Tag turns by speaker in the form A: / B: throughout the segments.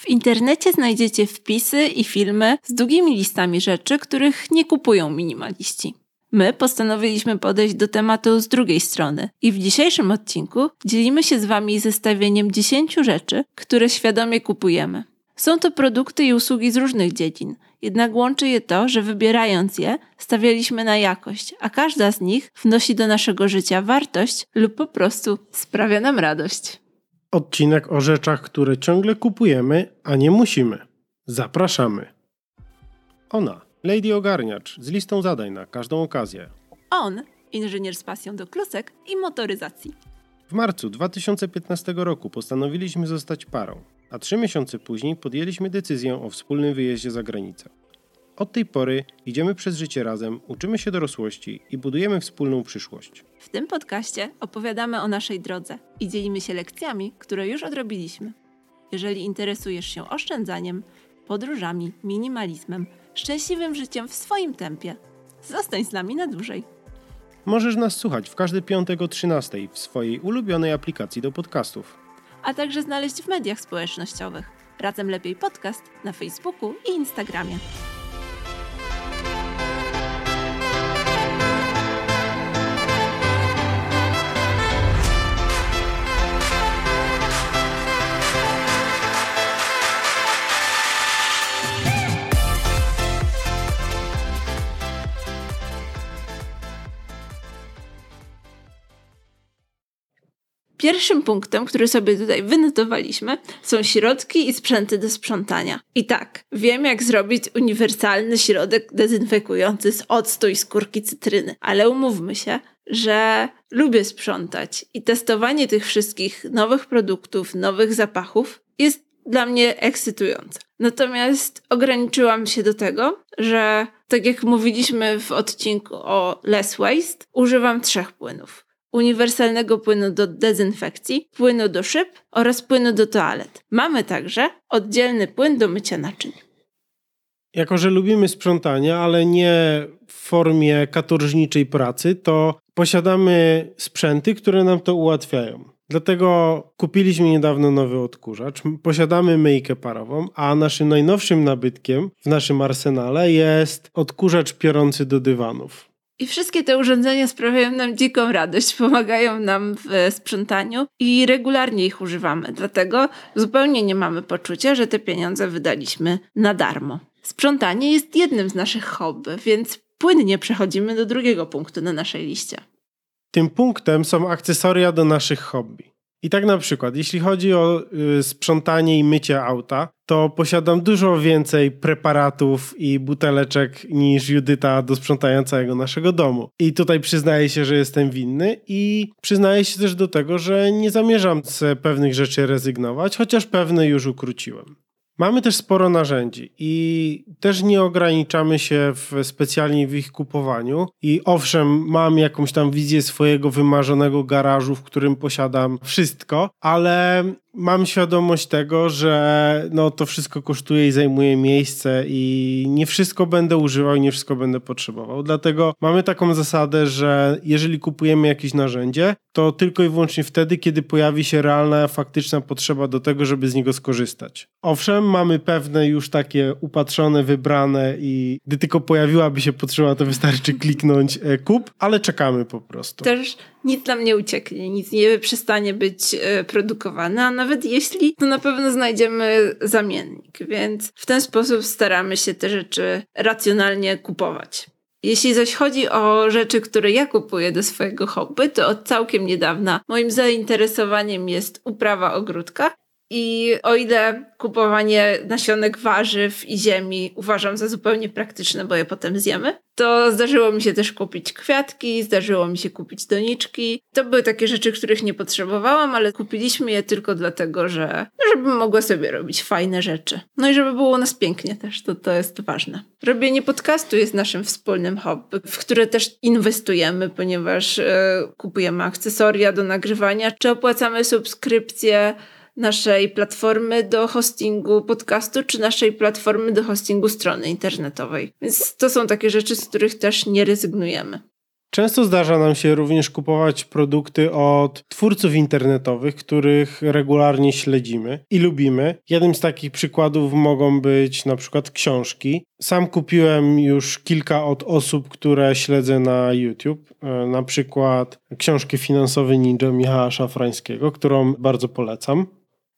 A: W internecie znajdziecie wpisy i filmy z długimi listami rzeczy, których nie kupują minimaliści. My postanowiliśmy podejść do tematu z drugiej strony i w dzisiejszym odcinku dzielimy się z Wami zestawieniem 10 rzeczy, które świadomie kupujemy. Są to produkty i usługi z różnych dziedzin, jednak łączy je to, że wybierając je, stawialiśmy na jakość, a każda z nich wnosi do naszego życia wartość lub po prostu sprawia nam radość.
B: Odcinek o rzeczach, które ciągle kupujemy, a nie musimy. Zapraszamy. Ona, Lady Ogarniacz, z listą zadań na każdą okazję.
A: On, inżynier z pasją do klusek i motoryzacji.
B: W marcu 2015 roku postanowiliśmy zostać parą, a trzy miesiące później podjęliśmy decyzję o wspólnym wyjeździe za granicę. Od tej pory idziemy przez życie razem, uczymy się dorosłości i budujemy wspólną przyszłość.
A: W tym podcaście opowiadamy o naszej drodze i dzielimy się lekcjami, które już odrobiliśmy. Jeżeli interesujesz się oszczędzaniem, podróżami, minimalizmem, szczęśliwym życiem w swoim tempie, zostań z nami na dłużej.
B: Możesz nas słuchać w każdy piątek o 13 w swojej ulubionej aplikacji do podcastów.
A: A także znaleźć w mediach społecznościowych. Razem Lepiej Podcast na Facebooku i Instagramie. Pierwszym punktem, który sobie tutaj wynotowaliśmy, są środki i sprzęty do sprzątania. I tak, wiem jak zrobić uniwersalny środek dezynfekujący z octu i skórki cytryny, ale umówmy się, że lubię sprzątać i testowanie tych wszystkich nowych produktów, nowych zapachów jest dla mnie ekscytujące. Natomiast ograniczyłam się do tego, że tak jak mówiliśmy w odcinku o Less Waste, używam trzech płynów uniwersalnego płynu do dezynfekcji, płynu do szyb oraz płynu do toalet. Mamy także oddzielny płyn do mycia naczyń.
B: Jako, że lubimy sprzątanie, ale nie w formie katorżniczej pracy, to posiadamy sprzęty, które nam to ułatwiają. Dlatego kupiliśmy niedawno nowy odkurzacz, posiadamy myjkę parową, a naszym najnowszym nabytkiem w naszym arsenale jest odkurzacz piorący do dywanów.
A: I wszystkie te urządzenia sprawiają nam dziką radość, pomagają nam w sprzątaniu i regularnie ich używamy. Dlatego zupełnie nie mamy poczucia, że te pieniądze wydaliśmy na darmo. Sprzątanie jest jednym z naszych hobby, więc płynnie przechodzimy do drugiego punktu na naszej liście.
B: Tym punktem są akcesoria do naszych hobby. I tak na przykład, jeśli chodzi o y, sprzątanie i mycie auta, to posiadam dużo więcej preparatów i buteleczek niż Judyta do sprzątania całego naszego domu. I tutaj przyznaję się, że jestem winny i przyznaję się też do tego, że nie zamierzam z pewnych rzeczy rezygnować, chociaż pewne już ukróciłem. Mamy też sporo narzędzi i też nie ograniczamy się w, specjalnie w ich kupowaniu. I owszem, mam jakąś tam wizję swojego wymarzonego garażu, w którym posiadam wszystko, ale mam świadomość tego, że no, to wszystko kosztuje i zajmuje miejsce i nie wszystko będę używał i nie wszystko będę potrzebował. Dlatego mamy taką zasadę, że jeżeli kupujemy jakieś narzędzie, to tylko i wyłącznie wtedy, kiedy pojawi się realna, faktyczna potrzeba do tego, żeby z niego skorzystać. Owszem, mamy pewne już takie upatrzone, wybrane i gdy tylko pojawiłaby się potrzeba, to wystarczy kliknąć e, kup, ale czekamy po prostu.
A: Też nic nam nie ucieknie, nic nie przestanie być e, produkowane, a nawet jeśli, to na pewno znajdziemy zamiennik, więc w ten sposób staramy się te rzeczy racjonalnie kupować. Jeśli zaś chodzi o rzeczy, które ja kupuję do swojego hobby, to od całkiem niedawna moim zainteresowaniem jest uprawa ogródka i o ile kupowanie nasionek warzyw i ziemi uważam za zupełnie praktyczne, bo je potem zjemy, to zdarzyło mi się też kupić kwiatki, zdarzyło mi się kupić doniczki. To były takie rzeczy, których nie potrzebowałam, ale kupiliśmy je tylko dlatego, że żebym mogła sobie robić fajne rzeczy. No i żeby było u nas pięknie też, to, to jest ważne. Robienie podcastu jest naszym wspólnym hobby, w które też inwestujemy, ponieważ e, kupujemy akcesoria do nagrywania, czy opłacamy subskrypcje naszej platformy do hostingu podcastu, czy naszej platformy do hostingu strony internetowej. Więc to są takie rzeczy, z których też nie rezygnujemy.
B: Często zdarza nam się również kupować produkty od twórców internetowych, których regularnie śledzimy i lubimy. Jednym z takich przykładów mogą być na przykład książki. Sam kupiłem już kilka od osób, które śledzę na YouTube, e, na przykład książkę Finansowy Ninja Michała Szafrańskiego, którą bardzo polecam.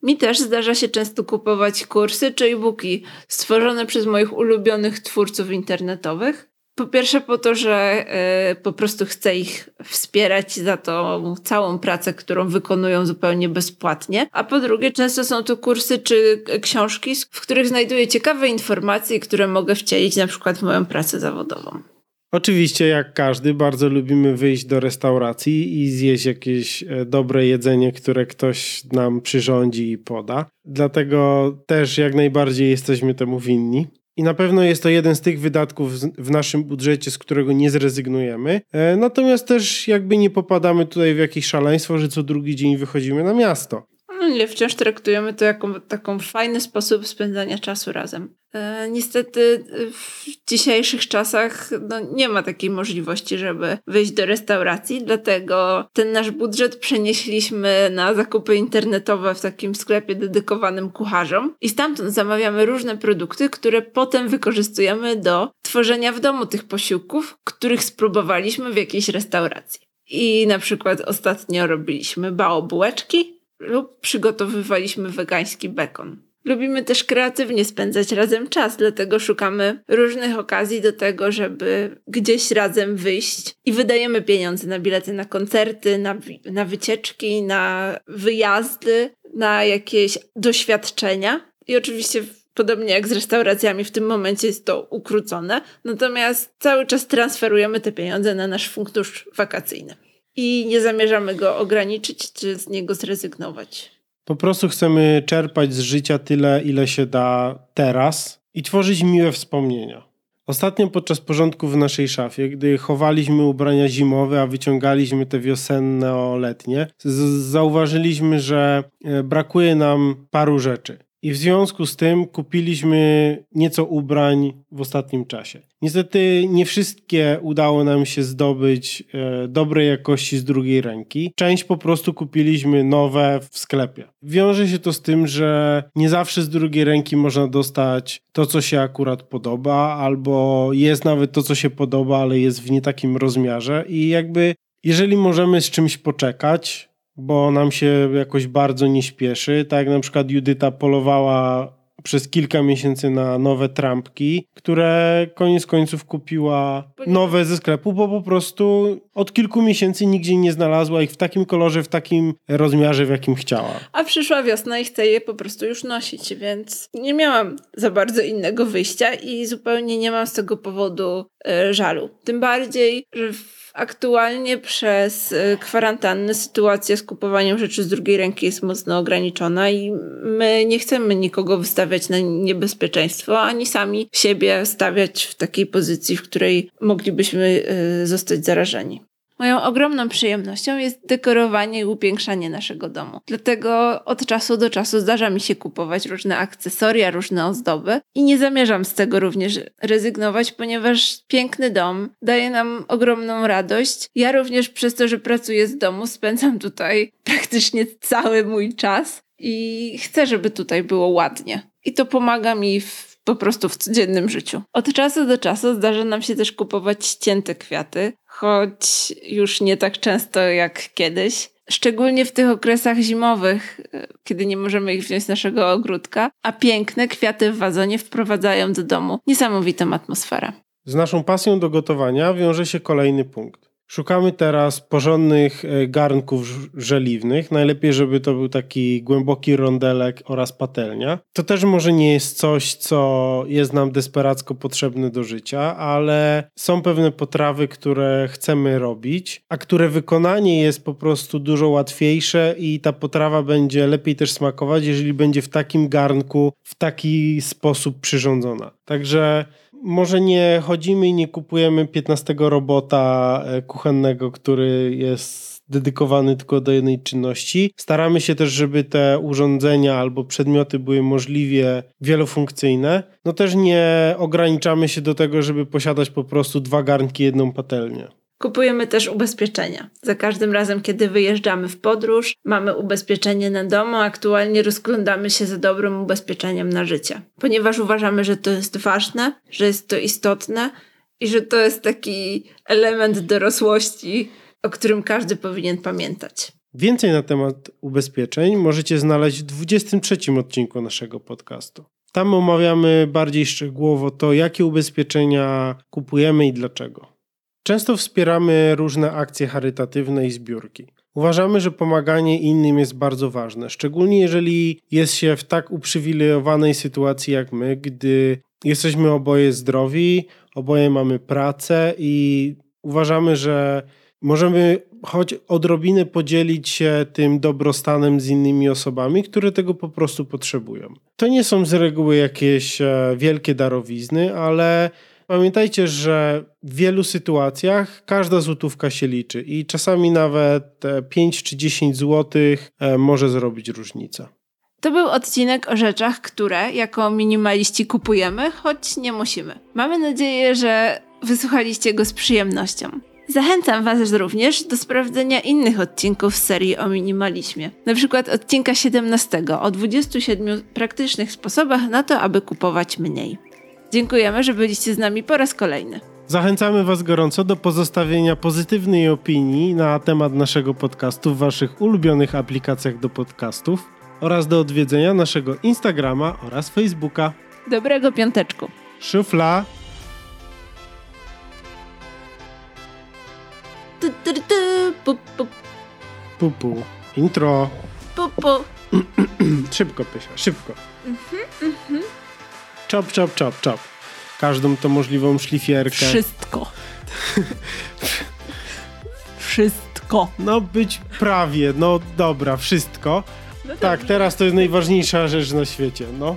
A: Mi też zdarza się często kupować kursy czy e-booki stworzone przez moich ulubionych twórców internetowych. Po pierwsze po to, że y, po prostu chcę ich wspierać za tą całą pracę, którą wykonują zupełnie bezpłatnie. A po drugie często są to kursy czy książki, w których znajduję ciekawe informacje, które mogę wcielić na przykład w moją pracę zawodową.
B: Oczywiście, jak każdy, bardzo lubimy wyjść do restauracji i zjeść jakieś e, dobre jedzenie, które ktoś nam przyrządzi i poda. Dlatego też jak najbardziej jesteśmy temu winni. I na pewno jest to jeden z tych wydatków w naszym budżecie, z którego nie zrezygnujemy. E, natomiast też jakby nie popadamy tutaj w jakieś szaleństwo, że co drugi dzień wychodzimy na miasto.
A: Nie, wciąż traktujemy to jako taką fajny sposób spędzania czasu razem. E, niestety w dzisiejszych czasach no, nie ma takiej możliwości, żeby wyjść do restauracji, dlatego ten nasz budżet przenieśliśmy na zakupy internetowe w takim sklepie dedykowanym kucharzom i stamtąd zamawiamy różne produkty, które potem wykorzystujemy do tworzenia w domu tych posiłków, których spróbowaliśmy w jakiejś restauracji. I na przykład ostatnio robiliśmy bao bułeczki lub przygotowywaliśmy wegański bekon. Lubimy też kreatywnie spędzać razem czas, dlatego szukamy różnych okazji do tego, żeby gdzieś razem wyjść i wydajemy pieniądze na bilety na koncerty, na, na wycieczki, na wyjazdy, na jakieś doświadczenia. I oczywiście podobnie jak z restauracjami, w tym momencie jest to ukrócone. Natomiast cały czas transferujemy te pieniądze na nasz fundusz wakacyjny. I nie zamierzamy go ograniczyć czy z niego zrezygnować.
B: Po prostu chcemy czerpać z życia tyle, ile się da teraz i tworzyć miłe wspomnienia. Ostatnio podczas porządku w naszej szafie, gdy chowaliśmy ubrania zimowe, a wyciągaliśmy te wiosenne-letnie, zauważyliśmy, że e, brakuje nam paru rzeczy. I w związku z tym kupiliśmy nieco ubrań w ostatnim czasie. Niestety nie wszystkie udało nam się zdobyć e, dobrej jakości z drugiej ręki. Część po prostu kupiliśmy nowe w sklepie. Wiąże się to z tym, że nie zawsze z drugiej ręki można dostać to, co się akurat podoba, albo jest nawet to, co się podoba, ale jest w nie takim rozmiarze. I jakby jeżeli możemy z czymś poczekać, bo nam się jakoś bardzo nie śpieszy. Tak jak na przykład Judyta polowała przez kilka miesięcy na nowe trampki, które koniec końców kupiła nowe ze sklepu, bo po prostu od kilku miesięcy nigdzie nie znalazła ich w takim kolorze, w takim rozmiarze, w jakim chciała.
A: A przyszła wiosna i chce je po prostu już nosić, więc nie miałam za bardzo innego wyjścia i zupełnie nie mam z tego powodu y, żalu. Tym bardziej, że Aktualnie przez y, kwarantannę sytuacja z kupowaniem rzeczy z drugiej ręki jest mocno ograniczona i my nie chcemy nikogo wystawiać na niebezpieczeństwo, ani sami siebie stawiać w takiej pozycji, w której moglibyśmy y, zostać zarażeni. Moją ogromną przyjemnością jest dekorowanie i upiększanie naszego domu. Dlatego od czasu do czasu zdarza mi się kupować różne akcesoria, różne ozdoby i nie zamierzam z tego również rezygnować, ponieważ piękny dom daje nam ogromną radość. Ja również przez to, że pracuję z domu, spędzam tutaj praktycznie cały mój czas i chcę, żeby tutaj było ładnie. I to pomaga mi w po prostu w codziennym życiu. Od czasu do czasu zdarza nam się też kupować ścięte kwiaty, choć już nie tak często jak kiedyś. Szczególnie w tych okresach zimowych, e, kiedy nie możemy ich wziąć z naszego ogródka, a piękne kwiaty w wazonie wprowadzają do domu niesamowitą atmosferę.
B: Z naszą pasją do gotowania wiąże się kolejny punkt. Szukamy teraz porządnych e, garnków żeliwnych. Najlepiej, żeby to był taki głęboki rondelek oraz patelnia. To też może nie jest coś, co jest nam desperacko potrzebne do życia, ale są pewne potrawy, które chcemy robić, a które wykonanie jest po prostu dużo łatwiejsze i ta potrawa będzie lepiej też smakować, jeżeli będzie w takim garnku, w taki sposób przyrządzona. Także może nie chodzimy i nie kupujemy 15 robota e, kuchennego, który jest dedykowany tylko do jednej czynności. Staramy się też, żeby te urządzenia albo przedmioty były możliwie wielofunkcyjne. No też nie ograniczamy się do tego, żeby posiadać po prostu dwa garnki, jedną patelnię.
A: Kupujemy też ubezpieczenia. Za każdym razem, kiedy wyjeżdżamy w podróż, mamy ubezpieczenie na domu, aktualnie rozglądamy się za dobrym ubezpieczeniem na życie, ponieważ uważamy, że to jest ważne, że jest to istotne i że to jest taki element dorosłości, o którym każdy powinien pamiętać.
B: Więcej na temat ubezpieczeń możecie znaleźć w 23 odcinku naszego podcastu. Tam omawiamy bardziej szczegółowo to, jakie ubezpieczenia kupujemy i dlaczego. Często wspieramy różne akcje charytatywne i zbiórki. Uważamy, że pomaganie innym jest bardzo ważne, szczególnie jeżeli jest się w tak uprzywilejowanej sytuacji jak my, gdy jesteśmy oboje zdrowi, oboje mamy pracę i uważamy, że możemy choć odrobinę podzielić się tym dobrostanem z innymi osobami, które tego po prostu potrzebują. To nie są z reguły jakieś e, wielkie darowizny, ale pamiętajcie, że w wielu sytuacjach każda złotówka się liczy i czasami nawet 5 czy 10 złotych e, może zrobić różnicę.
A: To był odcinek o rzeczach, które jako minimaliści kupujemy, choć nie musimy. Mamy nadzieję, że wysłuchaliście go z przyjemnością. Zachęcam Was również do sprawdzenia innych odcinków serii o minimalizmie. Na przykład odcinka 17 o 27 praktycznych sposobach na to, aby kupować mniej. Dziękujemy, że byliście z nami po raz kolejny.
B: Zachęcamy Was gorąco do pozostawienia pozytywnej opinii na temat naszego podcastu w Waszych ulubionych aplikacjach do podcastów oraz do odwiedzenia naszego Instagrama oraz Facebooka.
A: Dobrego piąteczku.
B: Szufla.
A: Tu, tu, tu, pu, pu,
B: Pupu. Intro.
A: pu, pu.
B: Szybko, Pysia, szybko. Czop, czop, czop, czop. Każdą tą możliwą szlifierkę.
A: Wszystko. Wszystko.
B: No być prawie, no dobra, wszystko. Tak, teraz to jest najważniejsza rzecz na świecie, no.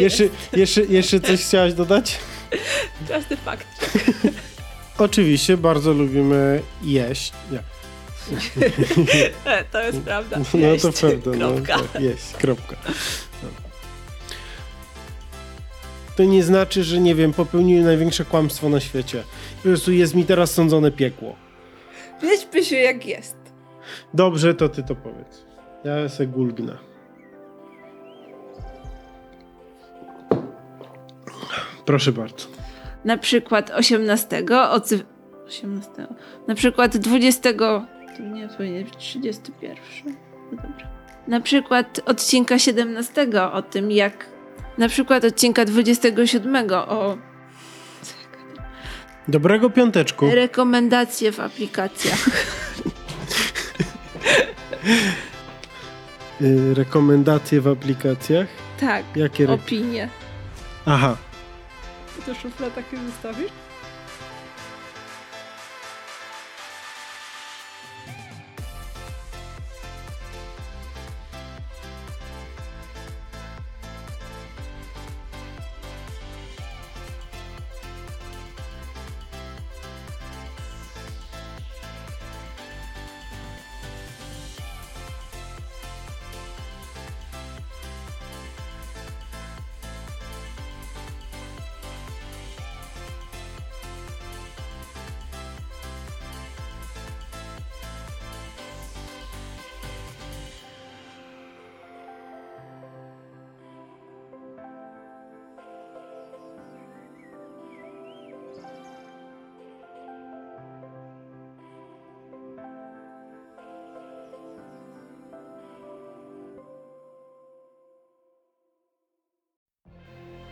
B: Jeszcze, jeszcze, jeszcze coś chciałaś dodać?
A: Just fakt.
B: Oczywiście bardzo lubimy jeść. Nie.
A: To jest prawda.
B: No
A: Jeść.
B: to prawda. No,
A: Kropka.
B: tak, jeść, kropka. To nie znaczy, że nie wiem, popełniłem największe kłamstwo na świecie. Po prostu jest mi teraz sądzone piekło.
A: Wiesz, Pysiu, jak jest.
B: Dobrze, to ty to powiedz. Ja se gulgnę. Proszę bardzo.
A: Na przykład 18 ocy... 18. Na przykład 20. To nie powinien być 31. No dobra. Na przykład odcinka 17 o tym, jak. Na przykład odcinka 27 o
B: Dobrego piąteczku.
A: rekomendacje w aplikacjach.
B: Y, rekomendacje w aplikacjach.
A: Tak.
B: Jakie re...
A: Opinie.
B: Aha.
A: To szufla takie wystawisz?